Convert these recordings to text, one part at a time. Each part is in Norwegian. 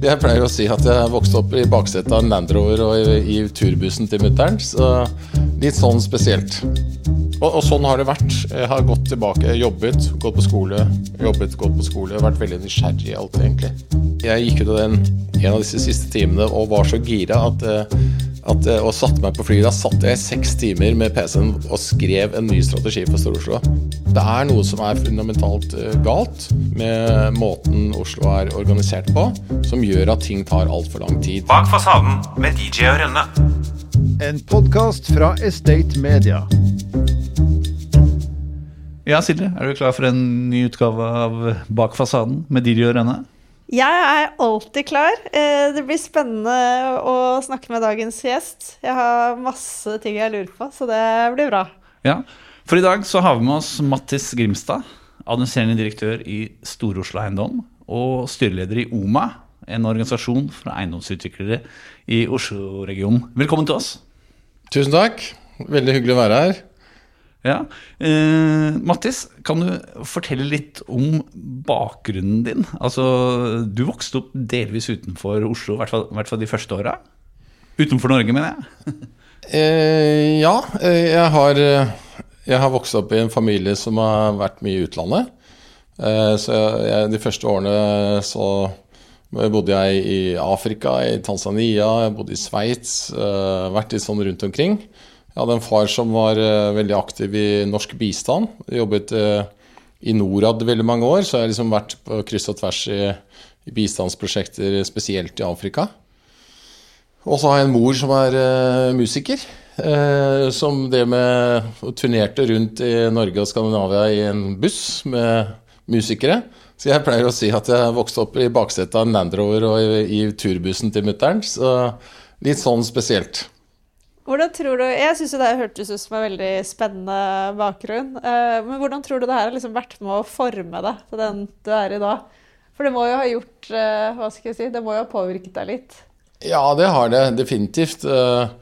Jeg pleier å si at jeg vokste opp i baksetet av en Land Rover og i, i turbussen til mutter'n. Så litt sånn spesielt. Og, og, sånn har det vært. Jeg har gått tilbake, jobbet, gått på skole, jobbet, gått på skole. Jeg har vært veldig nysgjerrig i alt, egentlig. Jeg gikk ut av den en av disse siste timene og var så gira at, at og satte meg på flyet. Da satt jeg seks timer med PC-en og skrev en ny strategi for Stor-Oslo. Det er noe som er fundamentalt galt med måten Oslo er organisert på, som gjør at ting tar altfor lang tid. Bak fasaden med DJ og Rønne. En podkast fra Estate Media. Ja, Silje, er du klar for en ny utgave av Bak fasaden med DJ og Rønne? Jeg er alltid klar. Eh, det blir spennende å snakke med dagens gjest. Jeg har masse ting jeg lurer på, så det blir bra. Ja, For i dag så har vi med oss Mattis Grimstad, administrerende direktør i Stor-Oslo Eiendom og styreleder i OMA, en organisasjon for eiendomsutviklere i Oslo-regionen. Velkommen til oss. Tusen takk. Veldig hyggelig å være her. Ja. Eh, Mattis, kan du fortelle litt om bakgrunnen din? Altså, Du vokste opp delvis utenfor Oslo, i hvert fall, hvert fall de første åra? Utenfor Norge, mener jeg? eh, ja. Jeg har, jeg har, vokst opp i en familie som har vært mye i utlandet. Eh, så jeg, de første årene så bodde jeg i Afrika, i Tanzania, jeg bodde i Sveits. Eh, vært litt sånn rundt omkring. Jeg hadde en far som var uh, veldig aktiv i norsk bistand. Jobbet uh, i Norad veldig mange år, så jeg har liksom vært på kryss og tvers i, i bistandsprosjekter, spesielt i Afrika. Og så har jeg en mor som er uh, musiker. som det med turnerte rundt i Norge og Skandinavia i en buss med musikere. Så jeg pleier å si at jeg vokste opp i baksetet av en Land Rover og i, i turbussen til mutter'n. Så litt sånn spesielt. Hvordan tror du, Jeg syns det hørtes ut som en veldig spennende bakgrunn. Uh, men hvordan tror du det her har liksom vært med å forme deg til den du er i dag? For det må jo ha gjort uh, Hva skal jeg si? Det må jo ha påvirket deg litt? Ja, det har det definitivt. Uh,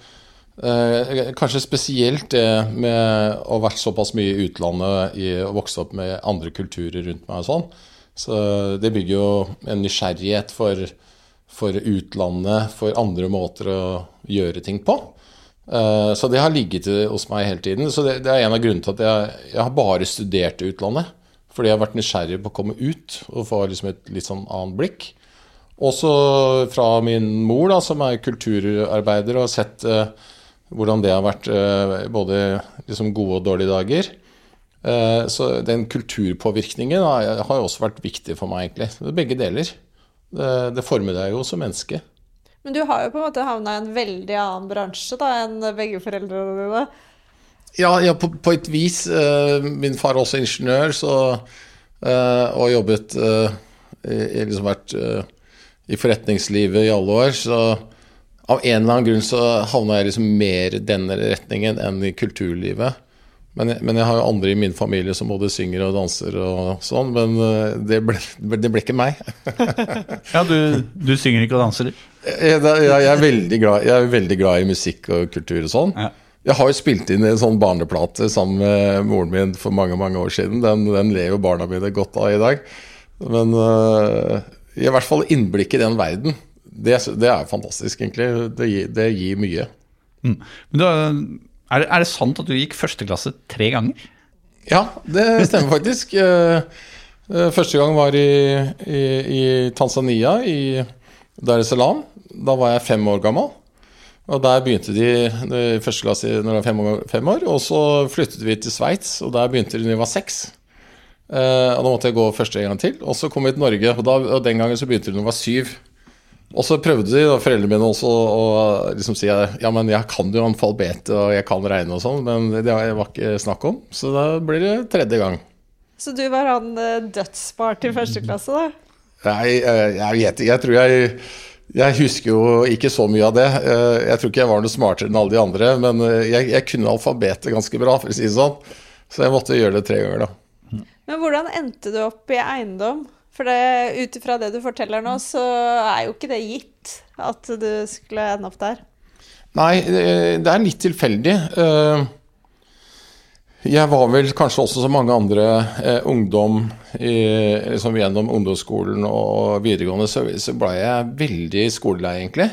kanskje spesielt det med å ha vært såpass mye i utlandet i, og vokst opp med andre kulturer rundt meg og sånn. Så det bygger jo en nysgjerrighet for, for utlandet, for andre måter å gjøre ting på. Eh, så det har ligget hos meg hele tiden. Så det, er en av grunnene til at jeg, jeg, har bare studert utlandet. Fordi jeg har vært nysgjerrig på å komme ut og få liksom et litt sånn annet blikk. Også fra min mor, da, som er kulturarbeider, og har sett uh, hvordan det har vært uh, både liksom gode og dårlige dager. Uh, så den kulturpåvirkningen har, har også vært viktig for meg, egentlig. Begge deler. Det, det former deg jo som menneske. Men du har jo på en måte havna i en veldig annen bransje da, enn begge foreldrene dine. Ja, ja på, på, et vis. Uh, min far er også ingeniør, så, uh, og jobbet uh, i, liksom vært i forretningslivet i alle år. Så av en eller annen grunn så havna jeg liksom mer i denne retningen enn i kulturlivet. Men jeg, men jeg, har jo andre i min familie som både synger og danser og sånn, men det ble, det ble ikke meg. ja, du, du, synger ikke og danser? Jeg, jeg, er veldig glad, jeg er veldig glad i musikk og kultur og sånn. Ja. Jeg har jo spilt inn en sånn barneplate sammen med moren min for mange mange år siden. Den, den lever barna mine godt av i dag. Men uh, i hvert fall innblikk i den verden. Det, det er fantastisk, egentlig. Det, det gir mye. Mm. Men da, er, er, det, sant at du gikk første klasse tre ganger? Ja, det stemmer faktisk. Uh, første gang var i, i, i Tanzania, i Dar es Salaam. Da var jeg fem år gammel. Og Der begynte de i første klasse når de var fem år, fem år. Og så flyttet vi til Sveits, og der begynte de når de var seks. Eh, og Da måtte jeg gå første gang til. Og så kom vi til Norge, og, da, og den gangen så begynte de når de var syv. Og så prøvde de, da, foreldrene mine også å liksom si ja, men jeg kan jo alfabetet og jeg kan regne og sånn, men det var ikke snakk om. Så da blir det tredje gang. Så du var han dødsbart dødsspart i første klasse, da? Nei, eh, jeg vet ikke. Jeg tror jeg jeg husker jo ikke så mye av det. Eh, jeg tror ikke jeg var noe smartere enn alle de andre, men eh, jeg, jeg kunne alfabetet ganske bra, for å si det sånn. Så jeg måtte gjøre det tre ganger, da. Men hvordan endte du opp i eiendom? For ut ifra det du forteller nå, så er jo ikke det gitt at du skulle ende opp der. Nei, det er litt tilfeldig. Jeg var vel kanskje også som mange andre eh, ungdom liksom gjennom ungdomsskolen og videregående, så, ble jeg veldig skolelei, egentlig.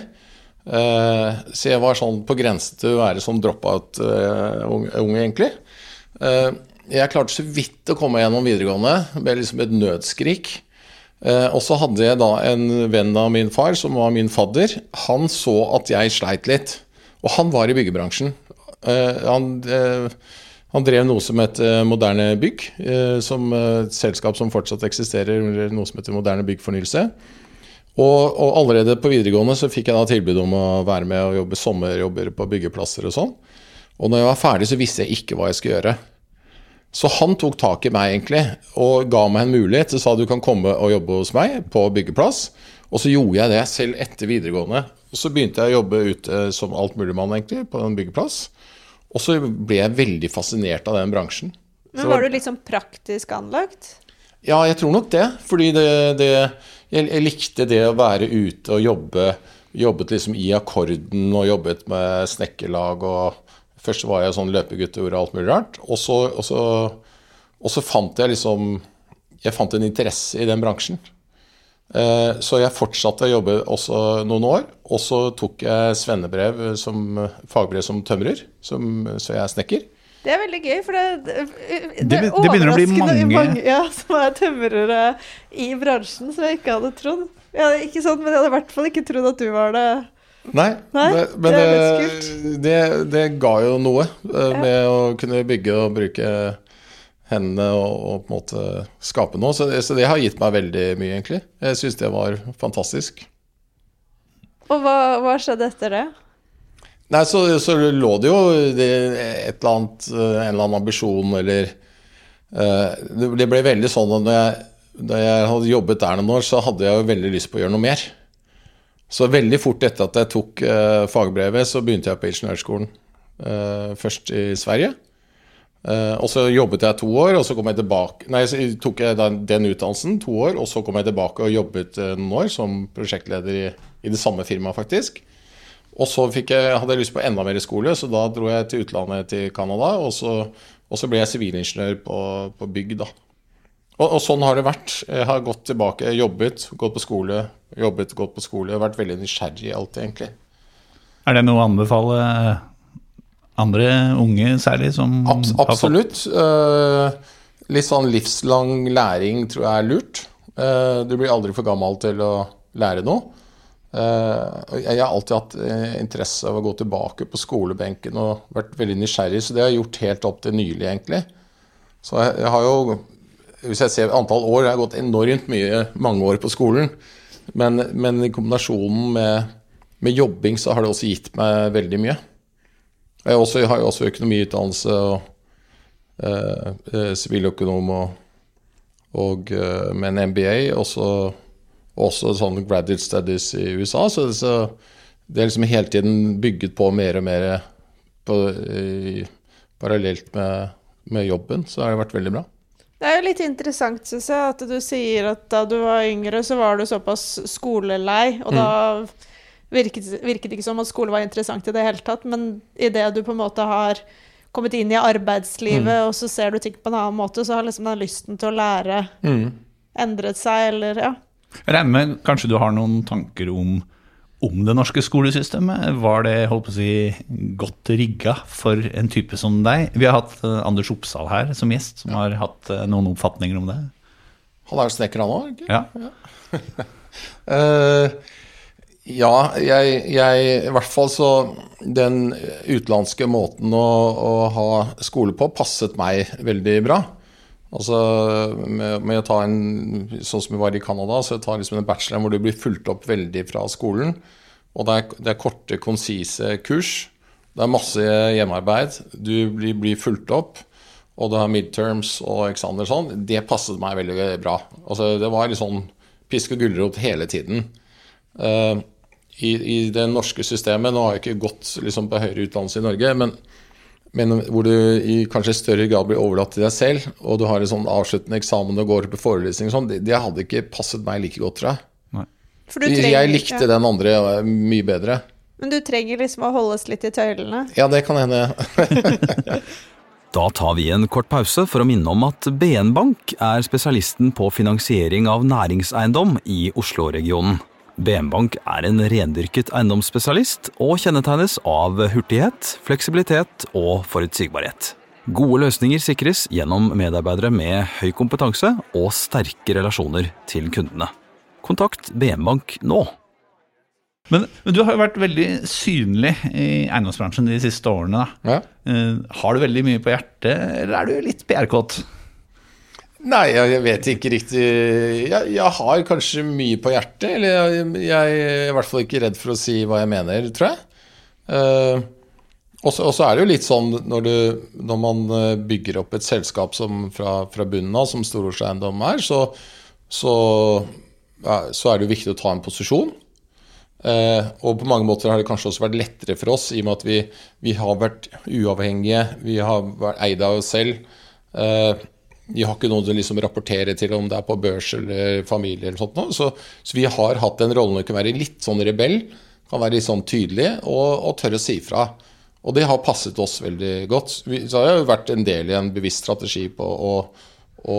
Eh, så jeg var sånn på grensen til å være sånn drop-out-ung, egentlig. Eh, jeg klarte så vidt å komme gjennom videregående med liksom et nødskrik. Eh, og så hadde jeg da en venn av min far, som var min fadder. Han så at jeg sleit litt. Og han var i byggebransjen. Eh, han, eh, han drev noe som het Moderne Bygg, som et selskap som fortsatt eksisterer, eller noe som heter Moderne Byggfornyelse. Og, og allerede på videregående så fikk jeg da tilbud om å være med og jobbe sommerjobber på byggeplasser og sånn. Og når jeg var ferdig, så visste jeg ikke hva jeg skulle gjøre. Så han tok tak i meg egentlig og ga meg en mulighet. Så sa du kan komme og jobbe hos meg på byggeplass. Og så gjorde jeg det selv etter videregående. Og så begynte jeg å jobbe ute som altmuligmann egentlig på en byggeplass. Og så ble jeg veldig fascinert av den bransjen. Men Så- var du liksom praktisk anlagt? Ja, jeg tror nok det. Fordi det, det jeg, jeg likte det å være ute og jobbe. Jobbet liksom i akkorden og jobbet med snekkerlag og Først var jeg sånn løpegutt og gjorde alt mulig rart. Og så, og, så, og så fant jeg liksom Jeg fant en interesse i den bransjen. Eh, Så jeg fortsatte å jobbe også noen år. Og så tok jeg svennebrev som fagbrev som tømrer, som, så jeg er snekker. Det er veldig gøy, for det, det, Det be- det begynner å bli overraskende mange- ja, som er tømrere i bransjen, som jeg ikke hadde trodd. Ja, ikke sånn, men jeg hadde i hvert fall ikke trodd at du var det. Nei, Nei, det, men det det, det, det ga jo noe eh, med å kunne bygge og bruke hendene og, og på en måte skape noe. Så det, så det har gitt meg veldig mye, egentlig. Jeg syns det var fantastisk. Og hva, hva skjedde etter det? Nei, så, så lå det jo det, et eller annet, eh, en eller annen ambisjon eller uh, det, det ble veldig sånn at når jeg, da jeg hadde jobbet der noen år, så hadde jeg jo veldig lyst på å gjøre noe mer. Så veldig fort etter at jeg tok uh, fagbrevet, så begynte jeg på ingeniørskolen. Uh, først i Sverige. Uh, og så jobbet jeg to år, og så kom jeg tilbake Nei, så tok jeg den, den utdannelsen to år, og så kom jeg tilbake og jobbet noen år som prosjektleder i, i det samme firmaet, faktisk. Og så jeg, hadde jeg lyst på enda mer skole, så da dro jeg til utlandet til Canada. Og så, og så ble jeg sivilingeniør på, på bygg, da. Og, og sånn har det vært. Jeg har gått tilbake, jobbet, gått på skole, jobbet, gått på skole. Jeg har vært veldig nysgjerrig alt, egentlig. Er det noe å anbefale andre unge særlig som Abs absolutt. Eh, litt sånn livslang læring tror jeg er lurt. Uh, du blir aldri for gammel til å lære noe. Uh, jeg har alltid hatt interesse av å gå tilbake på skolebenken og vært veldig nysgjerrig, så det har jeg gjort helt opp til nylig, egentlig. Så jeg, jeg har jo Hvis jeg ser antall år, jeg har gått enormt mye, mange år på skolen. Men, men i kombinasjonen med, med jobbing så har det også gitt meg veldig mye. Jeg også, jeg har jo også økonomiutdannelse og siviløkonom eh, siviløkonom og, og eh, med en MBA, også, også sånn graduate studies i USA. Så, så det er liksom hele tiden bygget på mer og mer på, i, parallelt med, med jobben, så har det vært veldig bra. Det er jo litt interessant, syns jeg, at du sier at da du var yngre, så var du såpass skolelei, og da virket, virket det ikke som at skole var interessant i det hele tatt, men idet du på en måte har kommet inn i arbeidslivet, og så ser du ting på en annen måte, så har liksom den lysten til å lære endret seg, eller ja. Jeg regner med kanskje du har noen tanker om, om det norske skolesystemet. Var det holdt på å si, godt rigga for en type som deg? Vi har hatt eh, Anders Oppsal her som gjest, som har hatt eh, noen oppfatninger om det. Han er snekker, han òg, ikke Ja. uh, ja, jeg, jeg I hvert fall så Den utenlandske måten å, å ha skole på passet meg veldig bra. Altså med, med å ta en Sånn som vi var i Canada, så ta liksom en bachelor hvor du blir fulgt opp veldig fra skolen. Og det er, det er korte, konsise kurs. Det er masse hjemmearbeid. Du blir, blir fulgt opp. Og du har midterms og eksamener sånn. Det passet meg veldig bra. Altså, det var litt sånn pisk og gulrot hele tiden. Uh, i, I det norske systemet Nå har jeg ikke gått liksom, på høyere utdannelse i Norge, men, men hvor du i kanskje større grad blir overlatt til deg selv, og du har en sånn avsluttende eksamen og går på forelesning og sånn, det, det hadde ikke passet meg like godt, tror jeg. For du trenger, Jeg likte ikke. den andre eh, mye bedre. Men du trenger liksom å holdes litt i tøylene. Ja, det kan hende. Da tar vi en kort pause for å minne om at BN Bank er spesialisten på finansiering av næringseiendom i Oslo-regionen. BN Bank er en rendyrket eiendomsspesialist og kjennetegnes av hurtighet, fleksibilitet og forutsigbarhet. Gode løsninger sikres gjennom medarbeidere med høy kompetanse og sterke relasjoner til kundene. Kontakt BM Bank nå. Men, men du har jo vært veldig synlig i eiendomsbransjen de siste årene. Da. Ja. Eh, har du veldig mye på hjertet, eller er du litt PR-kåt? Nei, jeg, vet ikke riktig jeg, jeg har kanskje mye på hjertet. Eller jeg, jeg er i hvert fall ikke redd for å si hva jeg mener, tror jeg. Uh, og så er det jo litt sånn når, du, når man eh, bygger opp et selskap som fra, fra bunnen av, som Stor-Oslo Eiendom er, så, så, så er det jo viktig å ta en posisjon. Eh, og på mange måter har det kanskje også vært lettere for oss, i og med at vi, vi har vært uavhengige, vi har vært eid av oss selv. Eh, vi har ikke noen å liksom rapportere til om det er på børs eller familie eller sånt. Så, så vi har hatt den rollen å kunne være litt sånn rebell, kan være litt sånn tydelig og, og tørre å si fra. Og det har passet oss veldig godt. Vi, så har jeg jo vært en del i en bevisst strategi på å, å,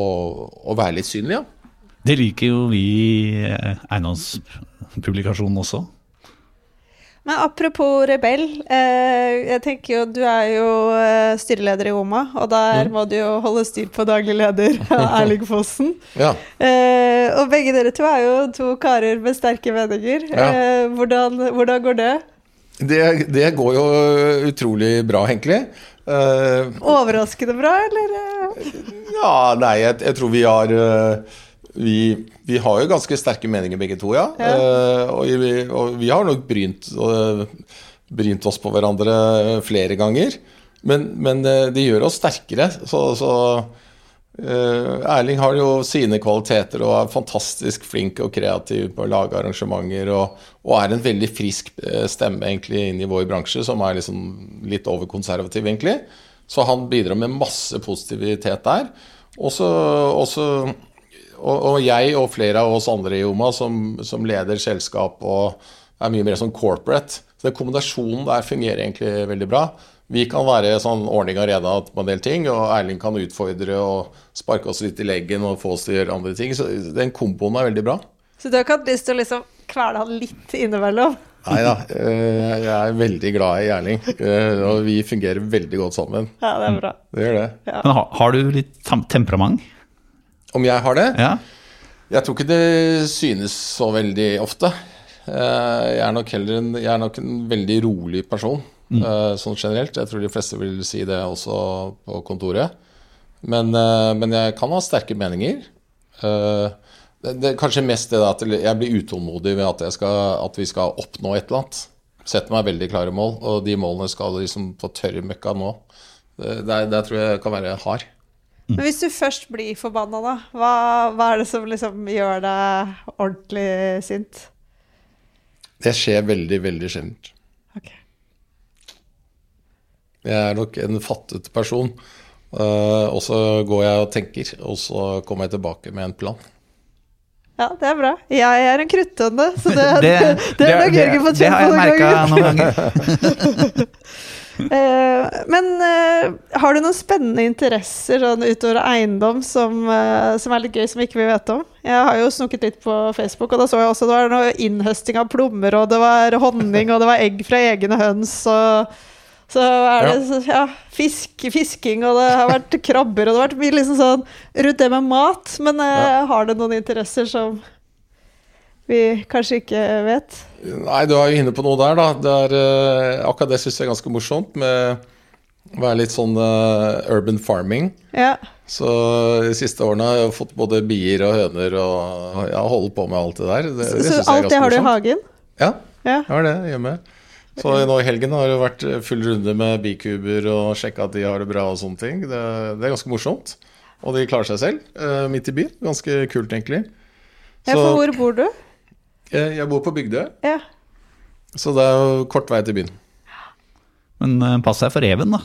å være litt synlig, ja. Det liker jo vi i eiendomspublikasjonen også. Men apropos rebell, eh, jeg tenker jo du er jo eh, styreleder i OMA, og der må du jo holde styr på daglig leder Erling Fossen. ja. Eh, og begge dere to er jo to karer med sterke meninger. Ja. Eh, hvordan, hvordan går det? Det, det går jo utrolig bra, egentlig. Eh, Overraskende bra, eller? Ja, nei, jeg, jeg tror vi har øh, vi, vi har jo ganske sterke meninger begge to, ja. Ja. Eh, og, vi, og vi har nok brynt, øh, brynt oss på hverandre flere ganger. Men, men øh, det gjør oss sterkere. Så, så øh, Erling har jo sine kvaliteter og er fantastisk flink og kreativ på å lage arrangementer. Og, og er en veldig frisk øh, stemme egentlig inn i vår bransje, som er liksom litt overkonservativ, egentlig. Så han bidrar med masse positivitet der. Og så og og, jeg og flere av oss andre i OMA som, som leder selskap og er mye mer sånn corporate. Så den kombinasjonen der fungerer egentlig veldig bra. Vi kan være sånn ordning og reda på en del ting, og Erling kan utfordre og sparke oss litt i leggen og få oss til å gjøre andre ting. Så den komboen er veldig bra. Så du har ikke hatt lyst til å liksom kvele han litt innimellom? Nei da, jeg er veldig glad i Erling, eh, og vi fungerer veldig godt sammen. Ja, det er bra. Det gjør det. Men har, har du litt temperament? Om jeg har det? Ja. Jeg tror ikke det synes så veldig ofte. Eh, Jeg er nok heller en, jeg er nok en veldig rolig person, mm. sånn generelt. Jeg tror de fleste vil si det også på kontoret. Men, eh, men jeg kan ha sterke meninger. Eh, Det, det er kanskje mest det at jeg blir utålmodig ved at, jeg skal, at vi skal oppnå et eller annet. Setter meg veldig klare mål, og de målene skal liksom få tørrmøkka nå. Der, der tror jeg kan være hard. Men hvis du først blir forbanna, da, hva, hva er det som liksom gjør deg ordentlig sint? Det skjer veldig, veldig sjeldent. Okay. Jeg er nok en fattet person. eh, og så går jeg og tenker, og så kommer jeg tilbake med en plan. Ja, det er bra. Jeg er en kruttønne, så det, det, Det, det, det, det, det, det har jeg merka noen ganger. Eh, men eh, har du noen spennende interesser sånn utover eiendom som, eh, som er litt gøy, som ikke vi vet om? Jeg har jo snukket litt på Facebook, og da så jeg også det var noe innhøsting av plommer, og det var honning, og det var egg fra egne høns, og så er det ja, fisk, fisking, og det har vært krabber, og det har vært mye liksom sånn rundt det med mat. Men ja. har du noen interesser som vi kanskje ikke vet? Nei, du er jo inne på noe der, da. Det er, uh, akkurat det syns jeg er ganske morsomt, med å være litt sånn uh, urban farming. Ja. Så de siste årene har jeg fått både bier og høner, og ja, holder på med alt det der. Det, det Så jeg er alt det har har du i hagen? Ja, Ja. jeg har det hjemme. Så nå i helgen har det vært full runde med bikuber og sjekka at de har det bra og sånne ting. Det, det er ganske morsomt. Og de klarer seg selv, uh, midt i byen. Ganske kult, egentlig. Ja, for hvor bor du? Jeg, jeg bor på Bygdøy, Ja. så det er jo kort vei til byen. Men eh, pass deg for reven, da.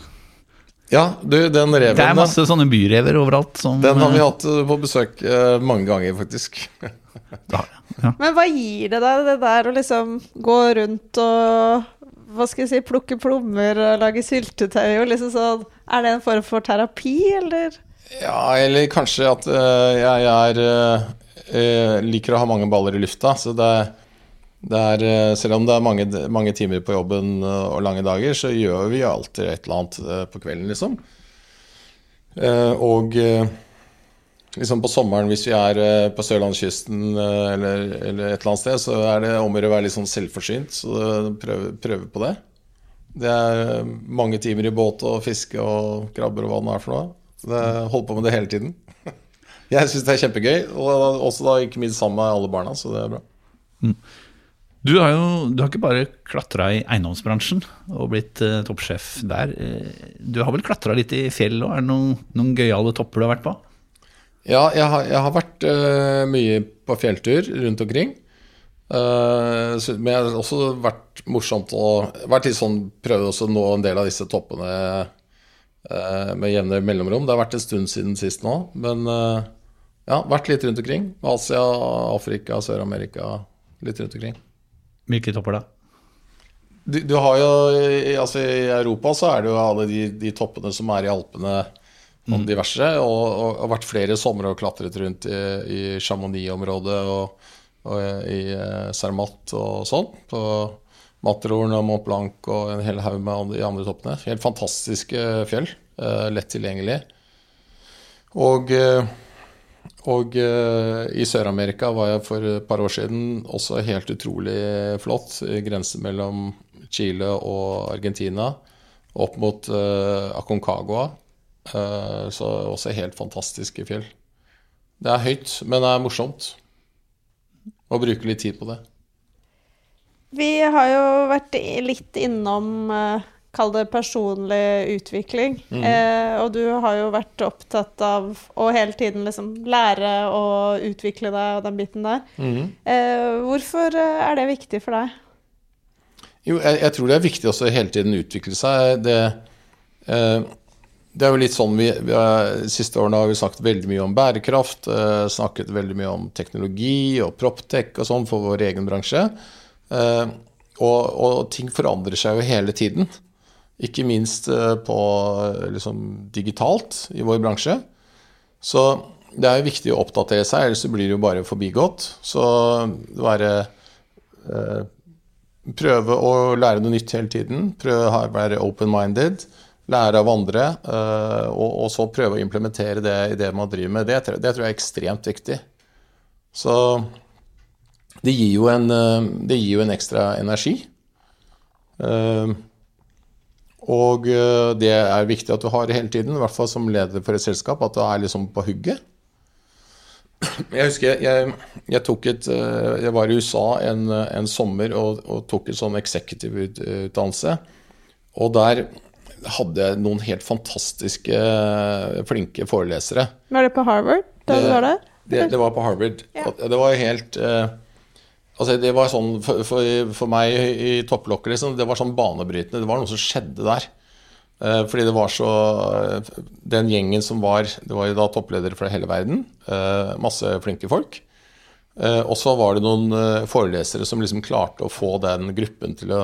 Ja, du, den reven Det er da, masse sånne byrever overalt. Som, Den har vi eh, hatt eh, på besøk eh, mange ganger, faktisk. ja, ja. Men hva gir det deg, det der å liksom gå rundt og hva skal jeg si, plukke plommer og lage syltetøy og liksom sånn Er det en form for terapi, eller? Ja, eller kanskje at eh, jeg er eh, eh, liker å ha mange baller i lufta. Så det, det er eh, Selv om det er mange, mange timer på jobben eh, og lange dager, så gjør vi alltid et eller annet eh, på kvelden, liksom. Eh, og eh, liksom på sommeren, hvis vi er eh, på sørlandskysten eh, eller, eller et eller annet sted, så er det om å være litt sånn selvforsynt. Så prøve, prøve på det. Det er eh, mange timer i båt og fiske og krabber og hva det er for noe. Så det holder på med det hele tiden. Jeg syns det er kjempegøy, og også da ikke minst sammen med alle barna, så det er bra. Du har jo du har ikke bare klatra i eiendomsbransjen og blitt eh, toppsjef der. Eh, Du har vel klatra litt i fjell òg? Er det noen, noen gøyale topper du har vært på? Ja, jeg har, jeg har vært eh, mye på fjelltur rundt omkring. Uh, så- men jeg har også vært morsomt å vært litt sånn, prøvd å nå en del av disse toppene uh, med jevne mellomrom. Det har vært en stund siden sist nå, men eh, ja, vært litt rundt omkring. Asia, Afrika, Sør-Amerika. Litt rundt omkring. Hvilke topper da? Du, du har jo altså I Europa så er det jo alle de, de toppene som er i Alpene og diverse. Og, og, og vært flere somre og klatret rundt i, i Chamonix-området og, og i eh, og sånn. På Matterhorn og Mont Blanc og en hel haug med de andre toppene. Helt fantastiske fjell. eh, lett tilgjengelig. Og eh, og eh, i Sør-Amerika var jeg for et par år siden også helt utrolig flott. i Grensen mellom Chile og Argentina. Opp mot eh, Aconcagua. Eh, så også helt fantastiske fjell. Det er høyt, men det er morsomt. Å bruke litt tid på det. Vi har jo vært litt innom Kall det personlig utvikling. Eh, og du har jo vært opptatt av å hele tiden liksom lære og utvikle deg og den biten der. Eh, hvorfor eh, er det viktig for deg? Jo, jeg, jeg tror det er viktig også hele tiden utvikle seg. Det, eh, det er jo litt sånn vi, vi har, De siste årene har vi snakket veldig mye om bærekraft. Eh, snakket veldig mye om teknologi og proptech og sånn for vår egen bransje. Eh, og, og ting forandrer seg jo hele tiden. Ikke minst eh, på eh, liksom, digitalt i vår bransje. Så det er jo viktig å oppdatere seg, ellers blir det jo bare forbigått. Så være eh, Prøve å lære noe nytt hele tiden. Prøve å være open-minded. Lære av andre. eh, og, og så prøve å implementere det i det man driver med. Det, det tror jeg er ekstremt viktig. Så det gir jo en, eh, det gir jo en ekstra energi. Eh, og eh, det er viktig at du har det hele tiden, i hvert fall som leder for et selskap, at du er liksom på hugget. Jeg husker jeg, jeg tok et eh, Jeg var i USA en, en sommer og, og tok en sånn executive-utdannelse. Og der hadde jeg noen helt fantastiske, eh, flinke forelesere. Var det på Harvard da du var der? Det, det var på Harvard. Ja. Det var helt eh, Altså, det var sånn for, for, for meg i topplokket, liksom, det var sånn banebrytende. Det var noe som skjedde der. Eh, fordi det var så Den gjengen som var Det var jo da toppledere fra hele verden. eh, masse flinke folk. Eh, og så var det noen eh, forelesere som liksom klarte å få den gruppen til å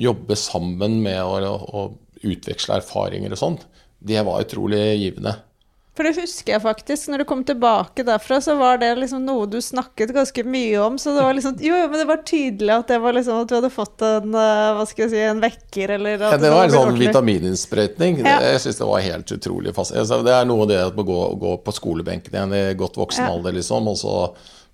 jobbe sammen med å, å utveksle erfaringer og sånn. Det var utrolig givende. For det husker jeg faktisk. Når du kom tilbake derfra, så var det liksom noe du snakket ganske mye om. Så det var liksom Jo, jo, men det var tydelig at det var liksom at du hadde fått en eh, Hva skal jeg si, en vekker, eller Ja, det var en sånn vitamininnsprøytning. Ja. Jeg syns det var helt utrolig fast. Altså, Det er noe av det å gå, gå på skolebenken igjen i godt voksen Ja. alder, liksom, og så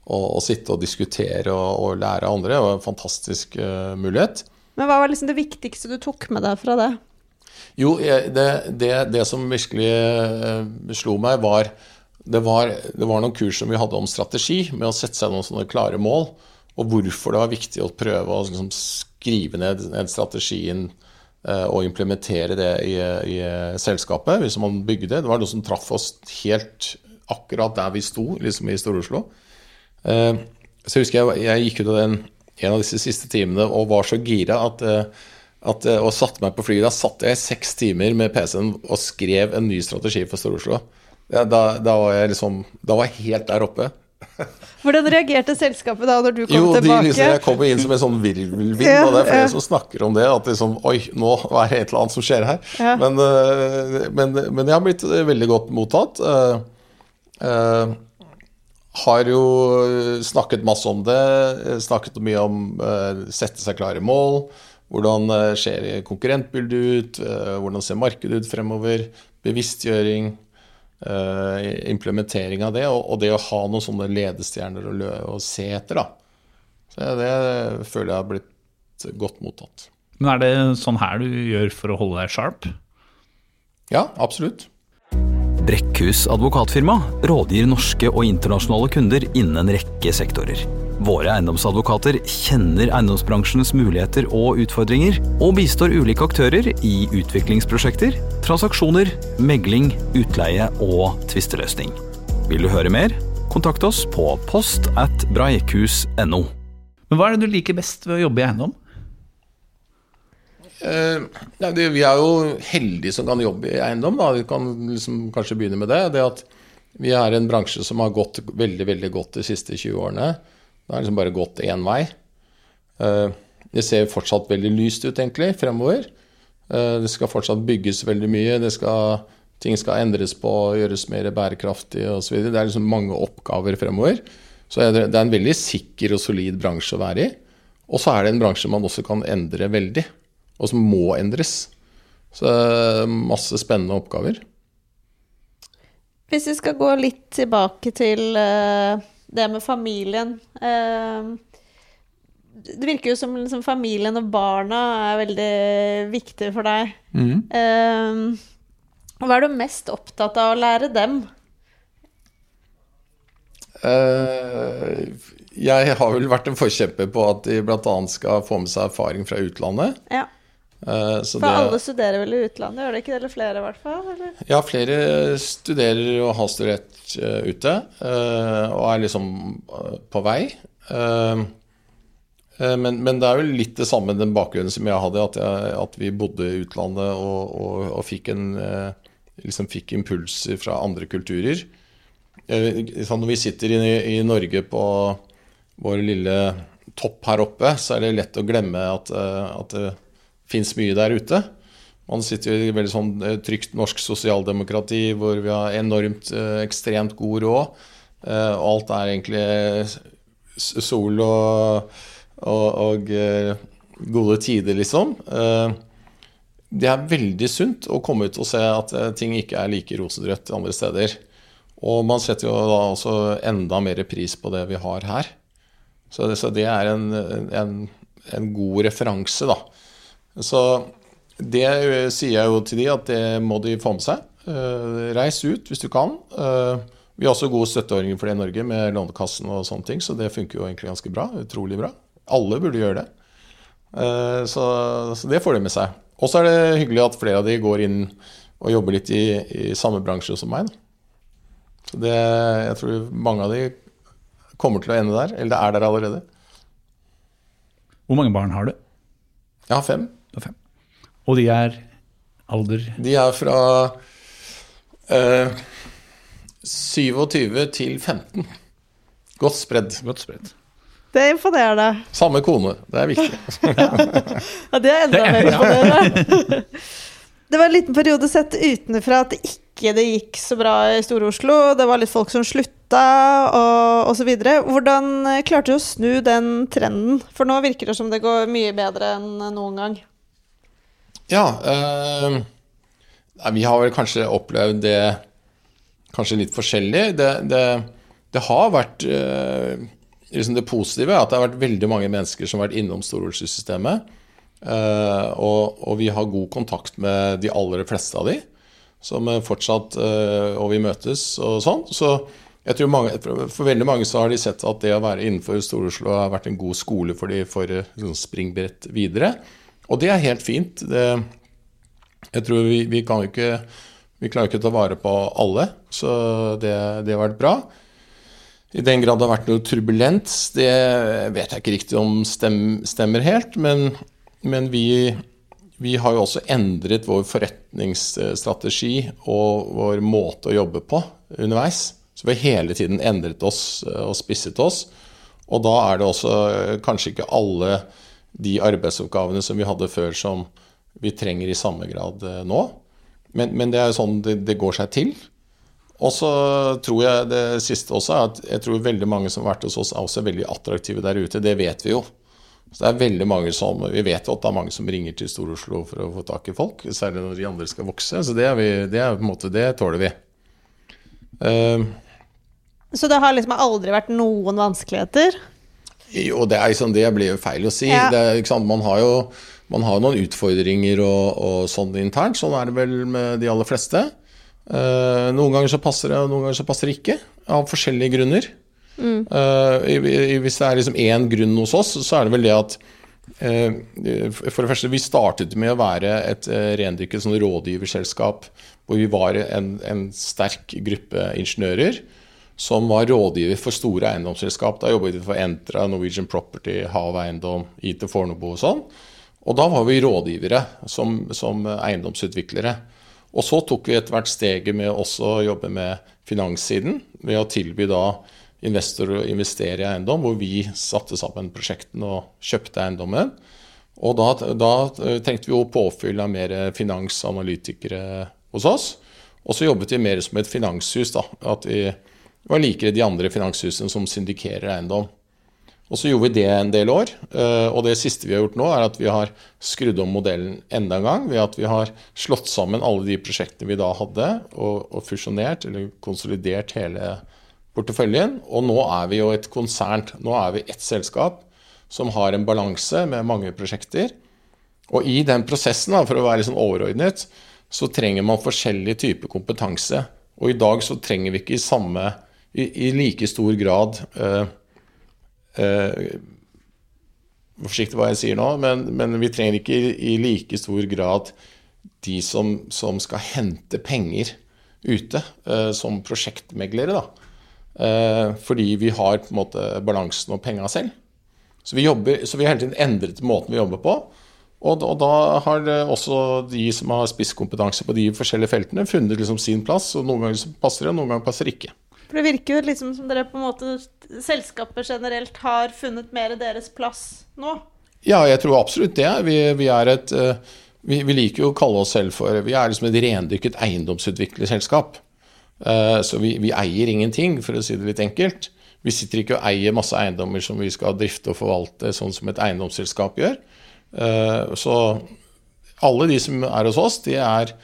og sitte og diskutere og, og lære av andre. Det var en fantastisk uh, mulighet. Men hva var liksom det viktigste du tok med deg fra det? Jo, det, det, det som virkelig eh, slo meg, var det, var det var noen kurs som vi hadde om strategi, med å sette seg noen sånne klare mål, og hvorfor det var viktig å prøve å liksom, skrive ned, ned strategien eh, og implementere det i, i selskapet, hvis man bygde det. Det var noe som traff oss helt akkurat der vi sto, liksom i Stor-Oslo. Eh, så jeg husker jeg, jeg gikk ut av den, en av disse siste timene og var så gira at, eh, at eh, og satte meg på flyet. Da satt jeg i seks timer med PC-en og skrev en ny strategi for Stor-Oslo. Ja, da, da var jeg liksom Da var jeg helt der oppe. Hvordan reagerte selskapet da når du kom Jo, de, tilbake? liksom, jeg kom inn som en sånn virvelvind, Ja, og det er flere ja. som snakker om det. At liksom, oi, nå er det et eller annet som skjer her. Men, øh, men, men jeg har blitt øh, veldig godt mottatt. Øh, har jo snakket masse om det. Snakket mye om uh, sette seg klare mål. Hvordan øh, ser konkurrentbildet ut? øh, Hvordan ser markedet ut fremover? Bevisstgjøring. øh, implementering av det. Og, det å ha noen sånne ledestjerner å se etter, da. Så det føler jeg har blitt godt mottatt. Men er det sånn her du gjør for å holde deg sharp? Ja, absolutt. Brekkhus advokatfirma rådgir norske og internasjonale kunder innen en rekke sektorer. Våre eiendomsadvokater kjenner eiendomsbransjens muligheter og utfordringer, og bistår ulike aktører i utviklingsprosjekter, transaksjoner, megling, utleie og tvisteløsning. Vil du høre mer? Kontakt oss på post at breikhus.no. Men hva er det du liker best ved å jobbe i eiendom? Uh, ja, det, vi er jo heldige som kan jobbe i eiendom. Da. Vi kan liksom kanskje begynne med det. Det at vi er en bransje som har gått veldig veldig godt de siste 20 årene. Det har liksom bare gått én vei. Eh, det ser fortsatt veldig lyst ut, egentlig, fremover. Eh, det skal fortsatt bygges veldig mye. Skal, ting skal endres på, gjøres mer bærekraftig osv. Det er liksom mange oppgaver fremover. Så det, er en veldig sikker og solid bransje å være i. Og så er det en bransje man også kan endre veldig, og som må endres. Så eh, masse spennende oppgaver. Hvis vi skal gå litt tilbake til eh, det med familien eh, Det virker jo som liksom, familien og barna er veldig viktig for deg. Eh, hva er du mest opptatt av å lære dem? Eh, jeg har vel vært en forkjemper på at de bl.a. skal få med seg erfaring fra utlandet. Ja, Eh, så For alle studerer vel i utlandet, gjør det ikke det? Eller flere, i hvert fall? Eller? ja, flere studerer og har studert eh, ute, eh, og er liksom eh, på vei. Men, men det er jo litt det samme den bakgrunnen som jeg hadde, at, jeg, at vi bodde i utlandet og, og, og fikk, en, liksom fikk impulser fra andre kulturer. Sånn Når vi sitter i, i Norge på vår lille topp her oppe, så er det lett å glemme at, at det fins mye der ute. Man sitter jo i veldig sånn eh, trygt norsk sosialdemokrati hvor vi har enormt eh, ekstremt god råd. Eh, og alt er egentlig sol og, og, og gode tider, liksom. Det er veldig sunt å komme ut og se at ting ikke er like rosenrødt andre steder. Og man setter jo da også enda mer pris på det vi har her. Så det, så det er en, en, en god referanse, da. Så det eh, sier jeg jo til de at det må de få med seg. Eh, reis ut hvis du kan. Eh, vi har også gode støtteordninger for det i Norge med Lånekassen og sånne ting, så det funker jo egentlig ganske bra. Utrolig bra. Alle burde gjøre det. Så, så det får de med seg. Og så er det hyggelig at flere av de går inn og jobber litt i, i samme bransje som meg. Så det, jeg tror mange av de kommer til å ende der, eller det er der allerede. Hvor mange barn har du? Jeg har fem. Du har fem. Og de er alder De er fra eh, 27 til 15. Godt spredd. godt spredd. Det er imponerende. Samme kone, det er viktig. Ja, det er enda mer imponerende. Det var en liten periode sett utenfra at det ikke det gikk så bra i Store-Oslo. Det var litt folk som slutta, og osv. Hvordan klarte du å snu den trenden? For nå virker det som det går mye bedre enn noen gang. Ja, eh, vi har vel kanskje opplevd det kanskje litt forskjellig. Det, det, det har vært eh, liksom Det positive er at det har vært veldig mange mennesker som har vært innom Stor-Oslo-systemet. Eh, og, og vi har god kontakt med de aller fleste av de, som fortsatt eh, Og vi møtes og sånn. Så jeg tror mange, for veldig mange så har de sett at det å være innenfor Stor-Oslo har vært en god skole for de for sånn springbrett videre. Og det er helt fint. Det, jeg tror vi, vi kan jo ikke Vi klarer ikke å ta vare på alle, så det, det har vært bra. I den grad det har vært noe turbulens, det vet jeg ikke riktig om stem, stemmer helt. Men, men vi, vi har jo også endret vår forretningsstrategi og vår måte å jobbe på underveis. Så vi har hele tiden endret oss og spisset oss. Og da er det også kanskje ikke alle de arbeidsoppgavene som vi hadde før som vi trenger i samme grad eh, nå. Men, men det er jo sånn det, det går seg til. Og så tror jeg det siste også er at jeg tror veldig mange som har vært hos oss, er også veldig attraktive der ute. Det vet vi jo. Så det er veldig mange som, Vi vet jo at det er mange som ringer til Stor-Oslo for å få tak i folk, særlig når de andre skal vokse. Så det, vi, det er måte, det tåler vi. Uh, Så det har liksom aldri vært noen vanskeligheter? Jo, det er liksom, det blir jo feil å si. Ja. Det? Man har jo man har noen utfordringer og, og sånn internt. Sånn er det vel med de aller fleste. Uh, noen ganger så passer det, og noen ganger så passer det ikke. Av forskjellige grunner. Eh, i, i, hvis det er liksom én grunn hos oss, så er det vel det at uh, For det første, vi startet med å være et uh, rendyrket sånn rådgiverselskap hvor vi var en, en sterk gruppe ingeniører som var rådgiver for store eiendomsselskap. Da jobbet vi for Entra, Norwegian Property, Hav Eiendom, IT Fornebu og sånn. Og da var vi rådgivere som, som eiendomsutviklere. Og så tok vi etter hvert steget med også å jobbe med finanssiden, ved å tilby da investorer å investere i eiendom, hvor vi satte sammen prosjektene og kjøpte eiendommen. Og da, da trengte vi jo påfyll av mer finansanalytikere hos oss. Og så jobbet vi mer som et finanshus, da. At vi var likere de andre finanshusene som syndikerer eiendom. Og så gjorde vi det en del år. eh, Og det siste vi har gjort nå, er at vi har skrudd om modellen enda en gang. Ved at vi har slått sammen alle de prosjektene vi da hadde, og, fusjonert eller konsolidert hele porteføljen. Og nå er vi jo et konsern. Nå er vi ett selskap som har en balanse med mange prosjekter. Og i den prosessen, da, for å være litt sånn overordnet, så trenger man forskjellig type kompetanse. Og i dag så trenger vi ikke i samme i, i like stor grad uh, uh, Forsiktig hva jeg sier nå, men, men vi trenger ikke i, like stor grad de som, som skal hente penger ute uh, som prosjektmeglere. da. Fordi vi har på en måte balansen og penga selv. Så vi, jobber, så vi har hele tiden endret måten vi jobber på. Og, og da har også de som har spisskompetanse på de forskjellige feltene, funnet liksom sin plass. og Noen ganger passer det, og noen ganger passer det ikke. For det virker jo liksom som dere på en måte Selskapet generelt har funnet mer deres plass nå. Ja, jeg tror absolutt det. Vi, vi er et eh, vi, vi liker jo å kalle oss selv for Vi er liksom et rendyrket eiendomsutviklerselskap. Eh, Så vi, vi eier ingenting, for å si det litt enkelt. Vi sitter ikke og eier masse eiendommer som vi skal drifte og forvalte, sånn som et eiendomsselskap gjør. Eh, Så alle de som er hos oss, de er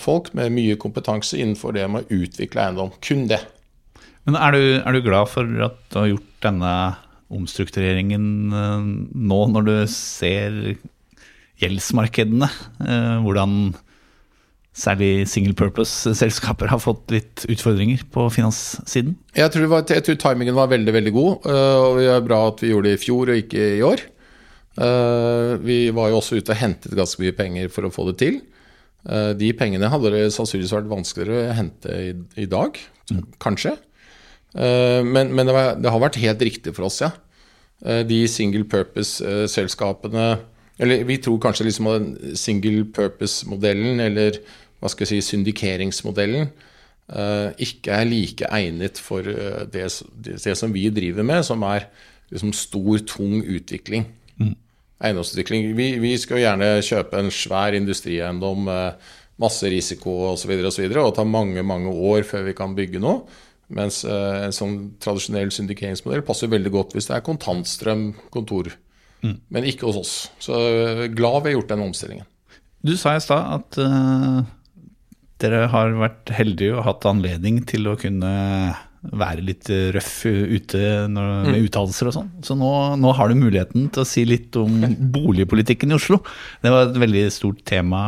folk med mye kompetanse innenfor det med å utvikle eiendom. Kun det. Men er du, er du glad for at du har gjort denne omstruktureringen eh, nå, når du ser gjeldsmarkedene? eh, Hvordan særlig single purpose-selskaper har fått litt utfordringer på finanssiden? Jeg tror, det var, jeg tror timingen var veldig veldig god, og det er bra at vi gjorde det i fjor og ikke i år. Vi var jo også ute og hentet ganske mye penger for å få det til. Øh, De pengene hadde det sannsynligvis vært vanskeligere å hente i, i dag, kanskje. Øh, Men, men det, var, det har vært helt riktig for oss, ja. Øh, De single purpose-selskapene Eller vi tror kanskje liksom at single purpose-modellen, eller hva skal jeg si, syndikeringsmodellen, eh, ikke er like egnet for eh, det, det, det som vi driver med, som er liksom stor, tung utvikling. Eiendomsutvikling. Vi, vi skal gjerne kjøpe en svær industrieiendom masse risiko osv. Og, så videre, og ta mange mange år før vi kan bygge noe. Mens eh, en sånn tradisjonell syndikeringsmodell passer veldig godt hvis det er kontantstrøm, kontor. Men ikke hos oss. Så eh, glad vi har gjort den omstillingen. Du sa i stad at uh, dere har vært heldige og hatt anledning til å kunne være litt røff ute når, med uttalelser og sånn. Så nå, nå har du muligheten til å si litt om boligpolitikken i Oslo. Det var et veldig stort tema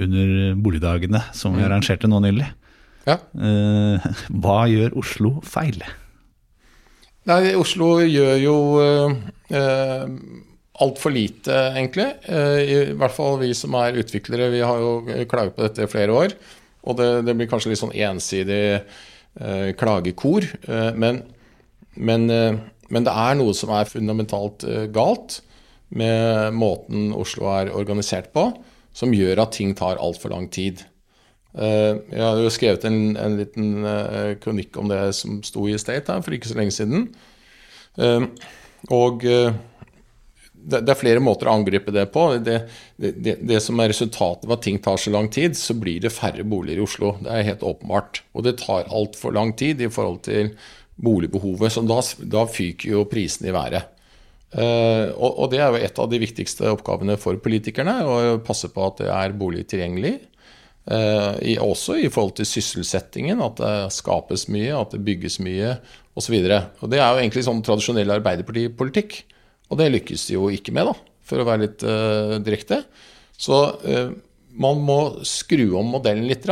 under boligdagene som vi arrangerte nå nylig. Ja. Eh, hva gjør Oslo feil? Nei, Oslo gjør jo uh, altfor lite, egentlig. Eh, I hvert fall vi som er utviklere. Vi har jo klaget på dette i flere år. Og det, det blir kanskje litt sånn ensidig eh, klagekor. eh, men, men, eh, men det er noe som er fundamentalt eh, galt med måten Oslo er organisert på, som gjør at ting tar altfor lang tid. Eh, jeg har jo skrevet en, en liten eh, kronikk om det som sto i State her for ikke så lenge siden. Eh, og eh, det, det er flere måter å angripe det på. Det, det, det, som er resultatet av at ting tar så lang tid, så blir det færre boliger i Oslo. Det er helt åpenbart. Og det tar altfor lang tid i forhold til boligbehovet. Så da, da fyker jo prisene i været. Uh, og, og, det er jo et av de viktigste oppgavene for politikerne, å passe på at det er bolig tilgjengelig. Uh, i, også i forhold til sysselsettingen, at det skapes mye, at det bygges mye osv. Og, og det er jo egentlig sånn tradisjonell arbeiderpartipolitikk. Og det lykkes de jo ikke med, da, for å være litt uh, direkte. Så man må skru om modellen litt.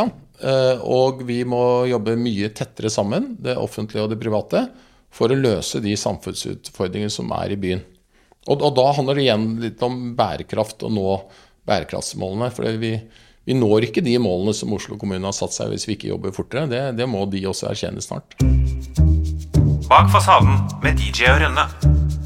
og vi må jobbe mye tettere sammen, det offentlige og det private for å løse de samfunnsutfordringene som er i byen. Og, og da handler det igjen litt om bærekraft og nå bærekraftsmålene. For vi, vi, når ikke de målene som Oslo kommune har satt seg hvis vi ikke jobber fortere. Det, det må de også erkjenne snart. Bak fasaden med DJ og Rønne.